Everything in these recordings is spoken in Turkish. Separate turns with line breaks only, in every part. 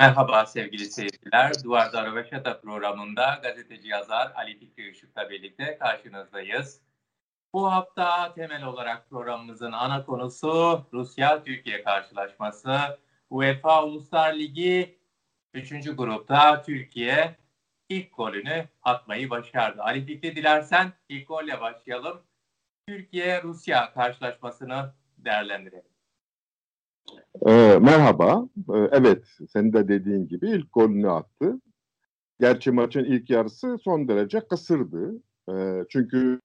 Merhaba sevgili seyirciler. Duvarda Röveşata programında gazeteci yazar Ali Fikri Işık'la birlikte karşınızdayız. Bu hafta temel olarak programımızın ana konusu Rusya-Türkiye karşılaşması. UEFA Uluslar Ligi 3. grupta Türkiye ilk golünü atmayı başardı. Ali Fikri dilersen ilk golle başlayalım. Türkiye-Rusya karşılaşmasını değerlendirelim.
E, merhaba. E, evet, senin de dediğin gibi ilk golünü attı. Gerçi maçın ilk yarısı son derece kısırdı. E, çünkü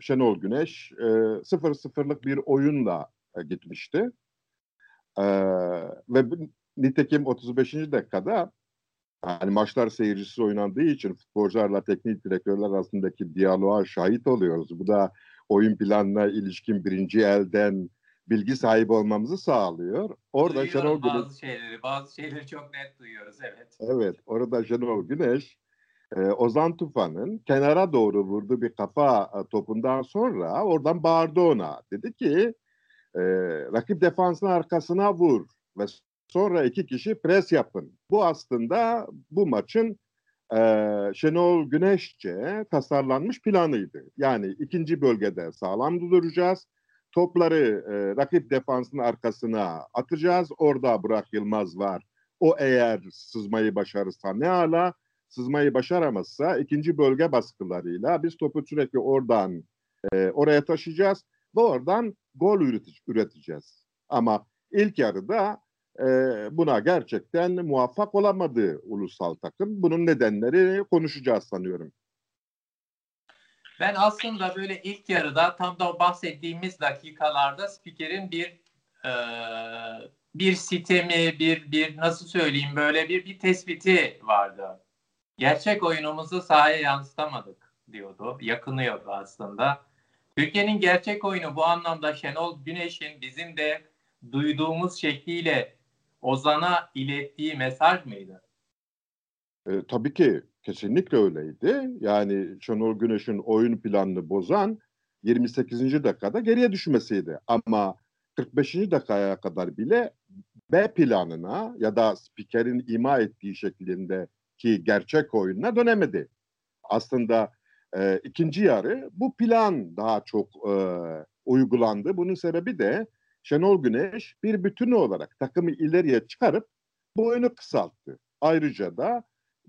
Şenol Güneş e, 0-0'lık bir oyunla e, gitmişti. E, ve nitekim 35. dakikada yani maçlar seyircisiz oynandığı için futbolcularla teknik direktörler arasındaki diyaloğa şahit oluyoruz. Bu da oyun planına ilişkin birinci elden bilgi sahibi olmamızı sağlıyor.
Orada Duyuyorum Şenol Güneş bazı şeyleri, bazı şeyleri çok net duyuyoruz evet.
Evet, orada Şenol Güneş e, Ozan Tufan'ın kenara doğru vurduğu bir kafa e, topundan sonra oradan bağırdı ona. Dedi ki e, rakip defansın arkasına vur ve sonra iki kişi pres yapın. Bu aslında bu maçın e, Şenol Güneşçe tasarlanmış planıydı. Yani ikinci bölgede sağlam duracağız Topları e, rakip defansın arkasına atacağız. Orada Burak Yılmaz var. O eğer sızmayı başarırsa ne ala, sızmayı başaramazsa ikinci bölge baskılarıyla biz topu sürekli oradan e, oraya taşıyacağız ve oradan gol üreteceğiz. Ama ilk yarıda e, buna gerçekten muvaffak olamadı ulusal takım. Bunun nedenleri konuşacağız sanıyorum.
Ben aslında böyle ilk yarıda tam da bahsettiğimiz dakikalarda spikerin bir e, bir sitemi, bir bir nasıl söyleyeyim böyle bir bir tespiti vardı. Gerçek oyunumuzu sahaya yansıtamadık diyordu. Yakınıyordu aslında. Türkiye'nin gerçek oyunu bu anlamda Şenol Güneş'in bizim de duyduğumuz şekliyle Ozan'a ilettiği mesaj mıydı?
E, tabii ki Kesinlikle öyleydi. Yani Şenol Güneş'in oyun planını bozan 28. dakikada geriye düşmesiydi. Ama 45. dakikaya kadar bile B planına ya da spikerin ima ettiği şeklindeki gerçek oyununa dönemedi. Aslında e, ikinci yarı bu plan daha çok e, uygulandı. Bunun sebebi de Şenol Güneş bir bütün olarak takımı ileriye çıkarıp bu oyunu kısalttı. Ayrıca da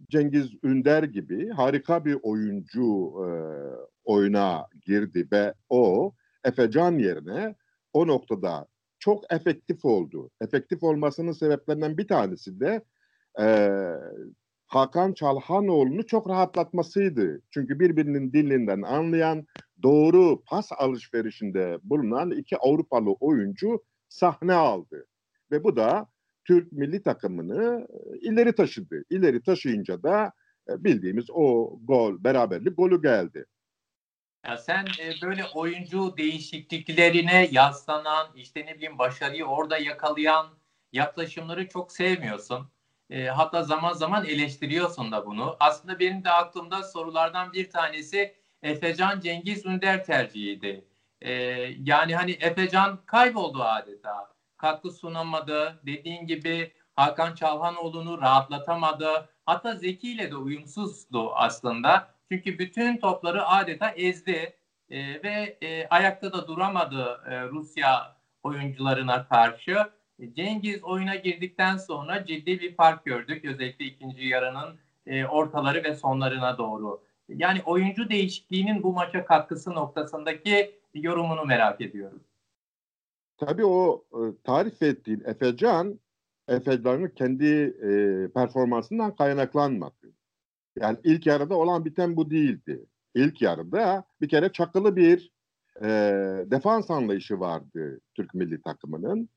Cengiz Ünder gibi harika bir oyuncu e, oyuna girdi ve o Efecan yerine o noktada çok efektif oldu. Efektif olmasının sebeplerinden bir tanesi de e, Hakan Çalhanoğlu'nu çok rahatlatmasıydı. Çünkü birbirinin dilinden anlayan, doğru pas alışverişinde bulunan iki Avrupalı oyuncu sahne aldı. Ve bu da Türk milli takımını e, ileri taşıdı. İleri taşıyınca da e, bildiğimiz o gol, beraberlik golü geldi.
Ya sen e, böyle oyuncu değişikliklerine yaslanan, işte ne bileyim başarıyı orada yakalayan yaklaşımları çok sevmiyorsun. Hatta zaman zaman eleştiriyorsun da bunu. Aslında benim de aklımda sorulardan bir tanesi Efecan Cengiz Ünder tercihiydi. Yani hani Efecan kayboldu adeta katkı sunamadı. Dediğin gibi Hakan Çalhanoğlu'nu rahatlatamadı. Hatta Zeki ile de uyumsuzdu aslında. Çünkü bütün topları adeta ezdi e, ve e, ayakta da duramadı e, Rusya oyuncularına karşı. Cengiz oyuna girdikten sonra ciddi bir fark gördük. Özellikle ikinci yarının e, ortaları ve sonlarına doğru. Yani oyuncu değişikliğinin bu maça katkısı noktasındaki yorumunu merak ediyorum.
Tabii o e, tarif ettiğin Efecan, Efecan'ın kendi e, performansından kaynaklanmadı. Yani ilk yarıda olan biten bu değildi. İlk yarıda bir kere çakılı bir e, defans anlayışı vardı Türk milli takımının.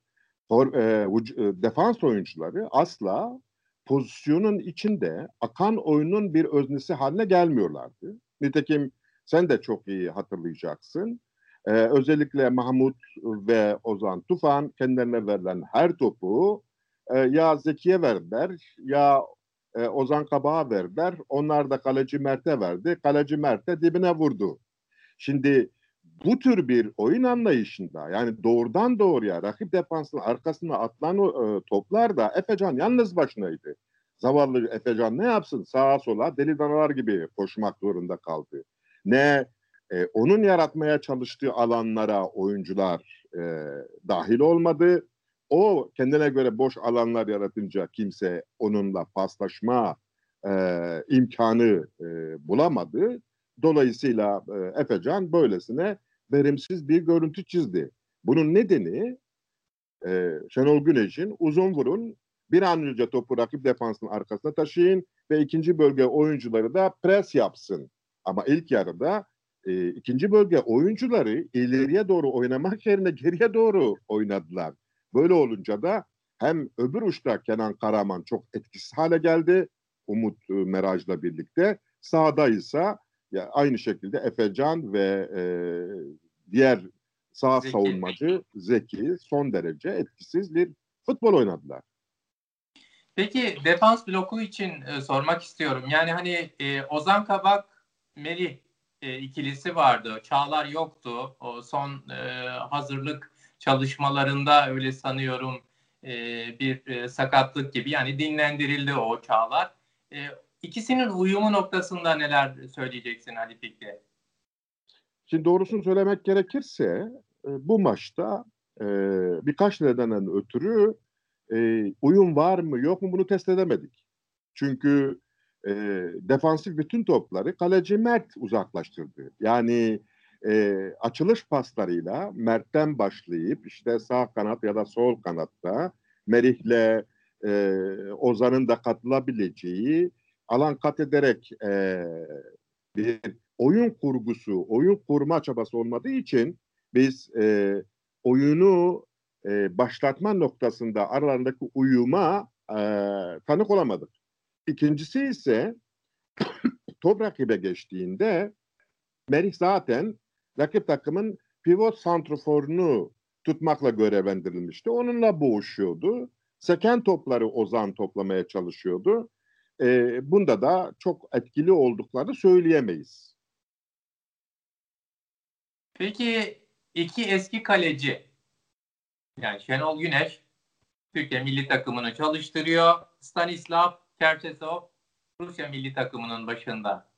For, e, e, defans oyuncuları asla pozisyonun içinde akan oyunun bir öznesi haline gelmiyorlardı. Nitekim sen de çok iyi hatırlayacaksın. Ee, özellikle Mahmut ve Ozan Tufan kendilerine verilen her topu e, ya Zeki'ye verdiler ya e, Ozan Kabak'a verdiler. Onlar da kaleci Mert'e verdi. Kaleci Mert de dibine vurdu. Şimdi bu tür bir oyun anlayışında yani doğrudan doğruya rakip defansın arkasına atılan e, toplar da Efecan yalnız başınaydı. zavallı Efecan ne yapsın? Sağa sola deli danalar gibi koşmak zorunda kaldı. Ne e, onun yaratmaya çalıştığı alanlara oyuncular e, dahil olmadı. O kendine göre boş alanlar yaratınca kimse onunla paslaşma e, imkanı e, bulamadı. Dolayısıyla e, Efecan böylesine verimsiz bir görüntü çizdi. Bunun nedeni e, Şenol Güneş'in uzun vurun bir an önce topu rakip defansın arkasına taşıyın ve ikinci bölge oyuncuları da pres yapsın. Ama ilk yarıda e, ikinci bölge oyuncuları ileriye doğru oynamak yerine geriye doğru oynadılar. Böyle olunca da hem öbür uçta Kenan Karaman çok etkisiz hale geldi. Umut e, Meraj'la birlikte. Sağda ise ya aynı şekilde Efecan ve e, diğer sağ Zeki. savunmacı Zeki son derece etkisiz bir futbol oynadılar.
Peki defans bloku için e, sormak istiyorum. Yani hani e, Ozan Kabak, Melih e, ikilisi vardı. Çağlar yoktu. O son e, hazırlık çalışmalarında öyle sanıyorum e, bir e, sakatlık gibi. Yani dinlendirildi o Çağlar. E, ikisinin uyumu noktasında neler söyleyeceksin Ali Fikri?
Şimdi doğrusunu söylemek gerekirse e, bu maçta e, birkaç nedenden ötürü e, uyum var mı yok mu bunu test edemedik. Çünkü e, defansif bütün topları kaleci Mert uzaklaştırdı. Yani e, açılış paslarıyla Mert'ten başlayıp işte sağ kanat ya da sol kanatta Merih'le e, Ozan'ın da katılabileceği alan kat ederek e, bir oyun kurgusu, oyun kurma çabası olmadığı için biz e, oyunu e, başlatma noktasında aralarındaki uyuma e, tanık olamadık. İkincisi ise top rakibe geçtiğinde Merih zaten rakip takımın pivot santroforunu tutmakla görevlendirilmişti. Onunla boğuşuyordu. Seken topları Ozan toplamaya çalışıyordu. E, bunda da çok etkili olduklarını söyleyemeyiz.
Peki iki eski kaleci yani Şenol Güneş Türkiye milli takımını çalıştırıyor. Stanislav Cherchesov Rusya milli takımının başında.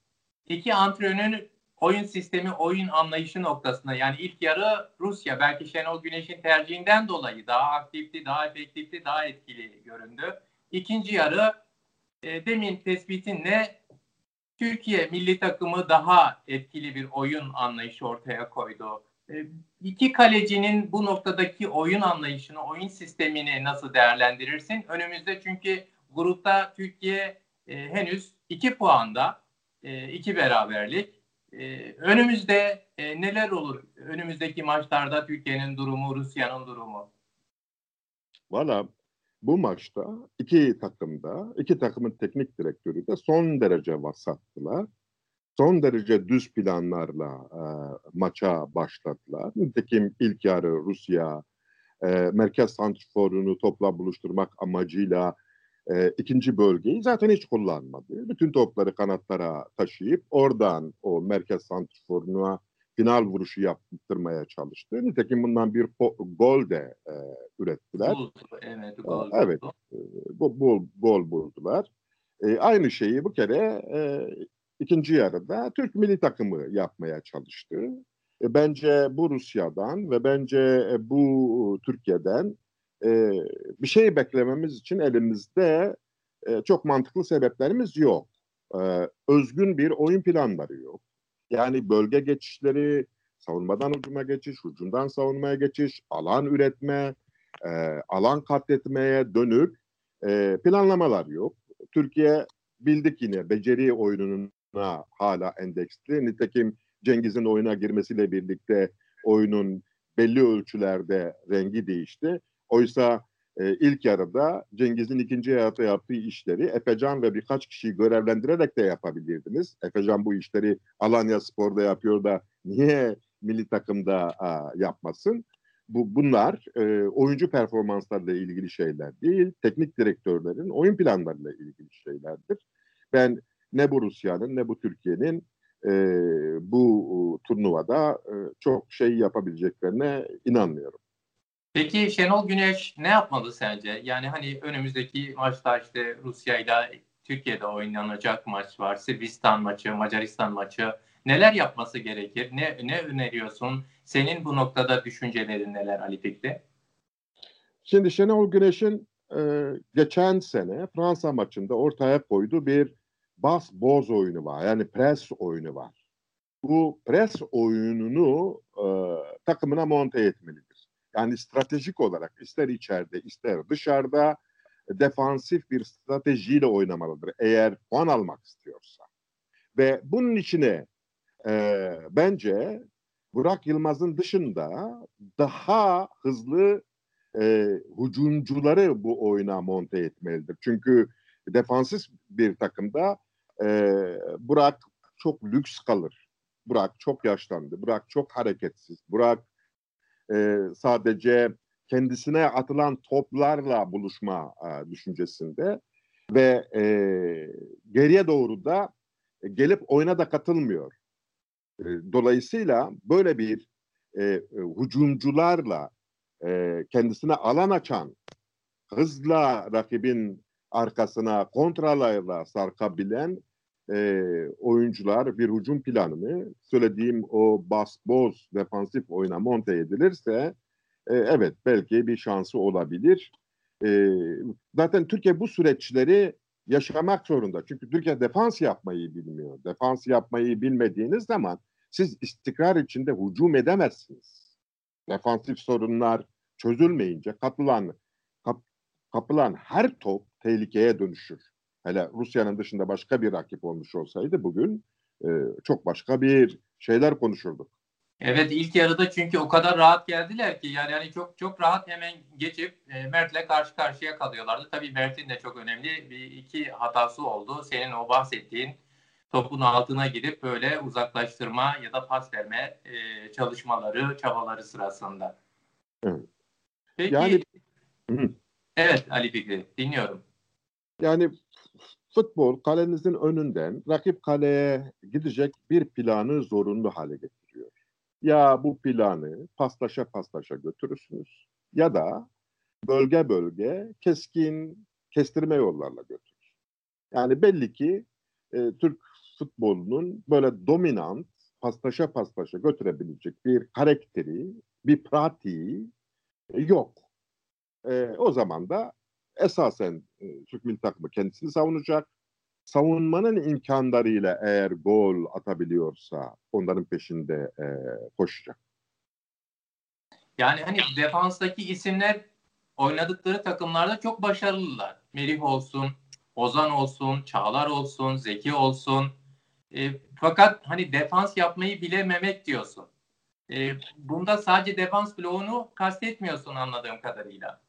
İki antrenörün oyun sistemi, oyun anlayışı noktasında yani ilk yarı Rusya belki Şenol Güneş'in tercihinden dolayı daha aktifti, daha efektifti, daha etkili göründü. İkinci yarı e, demin tespitinle Türkiye milli takımı daha etkili bir oyun anlayışı ortaya koydu. E, iki kalecinin bu noktadaki oyun anlayışını, oyun sistemini nasıl değerlendirirsin? Önümüzde çünkü grupta Türkiye e, henüz iki puanda, e, iki beraberlik. E, önümüzde e, neler olur? Önümüzdeki maçlarda Türkiye'nin durumu, Rusya'nın durumu.
Valla bu maçta iki takımda, iki takımın teknik direktörü de son derece vasattılar. Son derece düz planlarla e, maça başladılar. Nitekim ilk yarı Rusya e, merkez santrforunu topla buluşturmak amacıyla e, ikinci bölgeyi zaten hiç kullanmadı. Bütün topları kanatlara taşıyıp oradan o merkez santrforuna final vuruşu yaptırmaya çalıştı. Nitekim bundan bir gol de e, ürettiler. Buldu, evet, gol evet e, bu, bu, gol buldular. E, aynı şeyi bu kere e, ikinci yarıda Türk milli takımı yapmaya çalıştı. E, bence bu Rusya'dan ve bence e, bu Türkiye'den e, bir şey beklememiz için elimizde e, çok mantıklı sebeplerimiz yok. E, özgün bir oyun planları yok. Yani bölge geçişleri, savunmadan hücuma geçiş, hücumdan savunmaya geçiş, alan üretme, e, alan katletmeye dönük e, planlamalar yok. Türkiye bildik yine beceri oyununa hala endeksli. Nitekim Cengiz'in oyuna girmesiyle birlikte oyunun belli ölçülerde rengi değişti. Oysa e, ilk yarıda Cengiz'in ikinci yarıda yaptığı işleri Efecan ve birkaç kişiyi görevlendirerek de yapabilirdiniz. Efecan bu işleri Alanya Spor'da yapıyor da niye milli takımda a, yapmasın? Bu bunlar e, oyuncu performanslarıyla ilgili şeyler değil, teknik direktörlerin oyun planlarıyla ilgili şeylerdir. Ben ne bu Rusya'nın ne bu Türkiye'nin e, bu turnuvada e, çok şey yapabileceklerine inanmıyorum.
Peki Şenol Güneş ne yapmalı sence? Yani hani önümüzdeki maçta işte Rusya ile Türkiye'de oynanacak maç var. Sırbistan maçı, Macaristan maçı. Neler yapması gerekir? Ne, ne öneriyorsun? Senin bu noktada düşüncelerin neler Ali Fikri?
Şimdi Şenol Güneş'in e, geçen sene Fransa maçında ortaya koyduğu bir bas boz oyunu var. Yani pres oyunu var. Bu pres oyununu e, takımına monte etmelidir. Yani stratejik olarak ister içeride ister dışarıda defansif bir stratejiyle oynamalıdır. Eğer puan almak istiyorsa. Ve bunun içine e, bence Burak Yılmaz'ın dışında daha hızlı e, hücumcuları bu oyuna monte etmelidir. Çünkü defansif bir takımda e, Burak çok lüks kalır. Burak çok yaşlandı. Burak çok hareketsiz. Burak e, sadece kendisine atılan toplarla buluşma e, düşüncesinde ve e, geriye doğru da gelip oyuna da katılmıyor. E, dolayısıyla böyle bir e, e, hücumcularla e, kendisine alan açan, hızla rakibin arkasına kontralarla sarkabilen e, oyuncular bir hücum planını söylediğim o bas boz defansif oyuna monte edilirse e, evet belki bir şansı olabilir. E, zaten Türkiye bu süreçleri yaşamak zorunda. Çünkü Türkiye defans yapmayı bilmiyor. Defans yapmayı bilmediğiniz zaman siz istikrar içinde hücum edemezsiniz. Defansif sorunlar çözülmeyince kapılan kap, kapılan her top tehlikeye dönüşür. Hele Rusya'nın dışında başka bir rakip olmuş olsaydı bugün e, çok başka bir şeyler konuşurduk.
Evet ilk yarıda çünkü o kadar rahat geldiler ki yani yani çok çok rahat hemen geçip e, Mert'le karşı karşıya kalıyorlardı. Tabii Mert'in de çok önemli bir iki hatası oldu. Senin o bahsettiğin topun altına girip böyle uzaklaştırma ya da pas verme e, çalışmaları, çabaları sırasında.
Evet.
Peki yani Evet Ali Fikri dinliyorum.
Yani futbol kalenizin önünden rakip kaleye gidecek bir planı zorunlu hale getiriyor. Ya bu planı paslaşa paslaşa götürürsünüz ya da bölge bölge keskin kestirme yollarla götürür. Yani belli ki e, Türk futbolunun böyle dominant paslaşa paslaşa götürebilecek bir karakteri, bir pratiği yok. E, o zaman da esasen e, Türk milli takımı kendisini savunacak. Savunmanın imkanlarıyla eğer gol atabiliyorsa onların peşinde e, koşacak.
Yani hani defanstaki isimler oynadıkları takımlarda çok başarılılar. Merih olsun, Ozan olsun, Çağlar olsun, Zeki olsun. E, fakat hani defans yapmayı bilememek diyorsun. E, bunda sadece defans bloğunu kastetmiyorsun anladığım kadarıyla.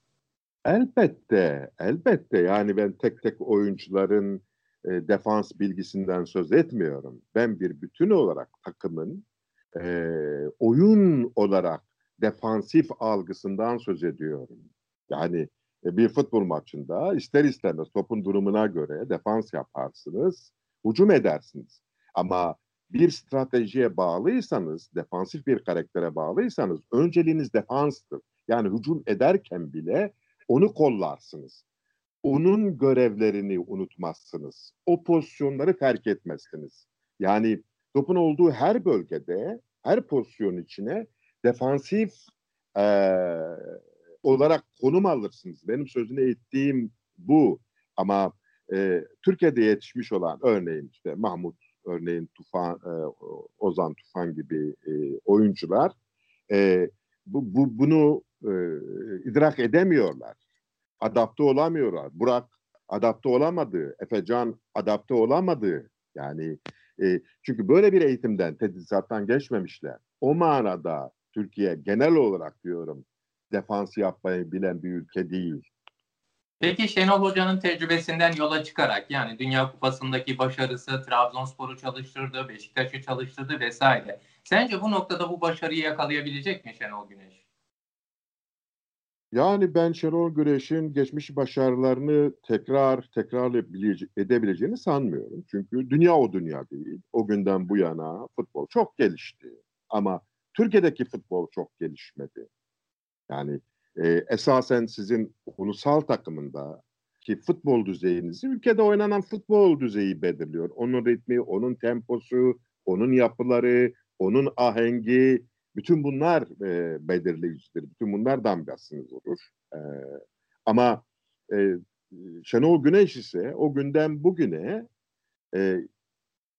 Elbette, elbette. Yani ben tek tek oyuncuların e, defans bilgisinden söz etmiyorum. Ben bir bütün olarak takımın e, oyun olarak defansif algısından söz ediyorum. Yani e, bir futbol maçında ister istemez topun durumuna göre defans yaparsınız, hücum edersiniz. Ama bir stratejiye bağlıysanız, defansif bir karaktere bağlıysanız önceliğiniz defanstır. Yani hücum ederken bile onu kollarsınız. Onun görevlerini unutmazsınız. O pozisyonları terk etmezsiniz. Yani topun olduğu her bölgede, her pozisyon içine defansif e, olarak konum alırsınız. Benim sözünü ettiğim bu. Ama e, Türkiye'de yetişmiş olan örneğin işte Mahmut örneğin Tufan, e, Ozan Tufan gibi e, oyuncular e, bu, bu bunu e, idrak edemiyorlar. Adapte olamıyorlar. Burak adapte olamadı. Efecan adapte olamadı. Yani e, çünkü böyle bir eğitimden, tedrisattan geçmemişler. O manada Türkiye genel olarak diyorum defans yapmayı bilen bir ülke değil.
Peki Şenol Hoca'nın tecrübesinden yola çıkarak yani Dünya Kupası'ndaki başarısı Trabzonspor'u çalıştırdı, Beşiktaş'ı çalıştırdı vesaire. Sence bu noktada bu başarıyı yakalayabilecek mi Şenol Güneş?
Yani ben Şenol Güneş'in geçmiş başarılarını tekrar tekrar edebileceğini sanmıyorum. Çünkü dünya o dünya değil. O günden bu yana futbol çok gelişti. Ama Türkiye'deki futbol çok gelişmedi. Yani e, esasen sizin ulusal takımında ki futbol düzeyinizi ülkede oynanan futbol düzeyi belirliyor. Onun ritmi, onun temposu, onun yapıları, onun ahengi, bütün bunlar e, belirleyicidir. Bütün bunlar damgasını vurur. E, ama e, Şenol Güneş ise o günden bugüne e,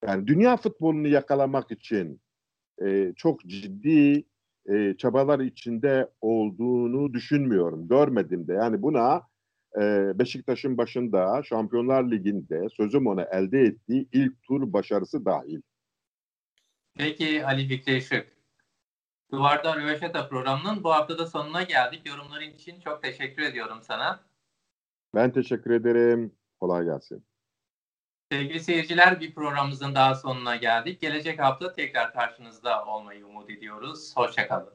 yani dünya futbolunu yakalamak için e, çok ciddi e, çabalar içinde olduğunu düşünmüyorum. Görmedim de. Yani buna e, Beşiktaş'ın başında Şampiyonlar Ligi'nde sözüm ona elde ettiği ilk tur başarısı dahil.
Peki Ali Fikri. Duvarda Röveşata programının bu haftada sonuna geldik. Yorumların için çok teşekkür ediyorum sana.
Ben teşekkür ederim. Kolay gelsin.
Sevgili seyirciler bir programımızın daha sonuna geldik. Gelecek hafta tekrar karşınızda olmayı umut ediyoruz. Hoşçakalın.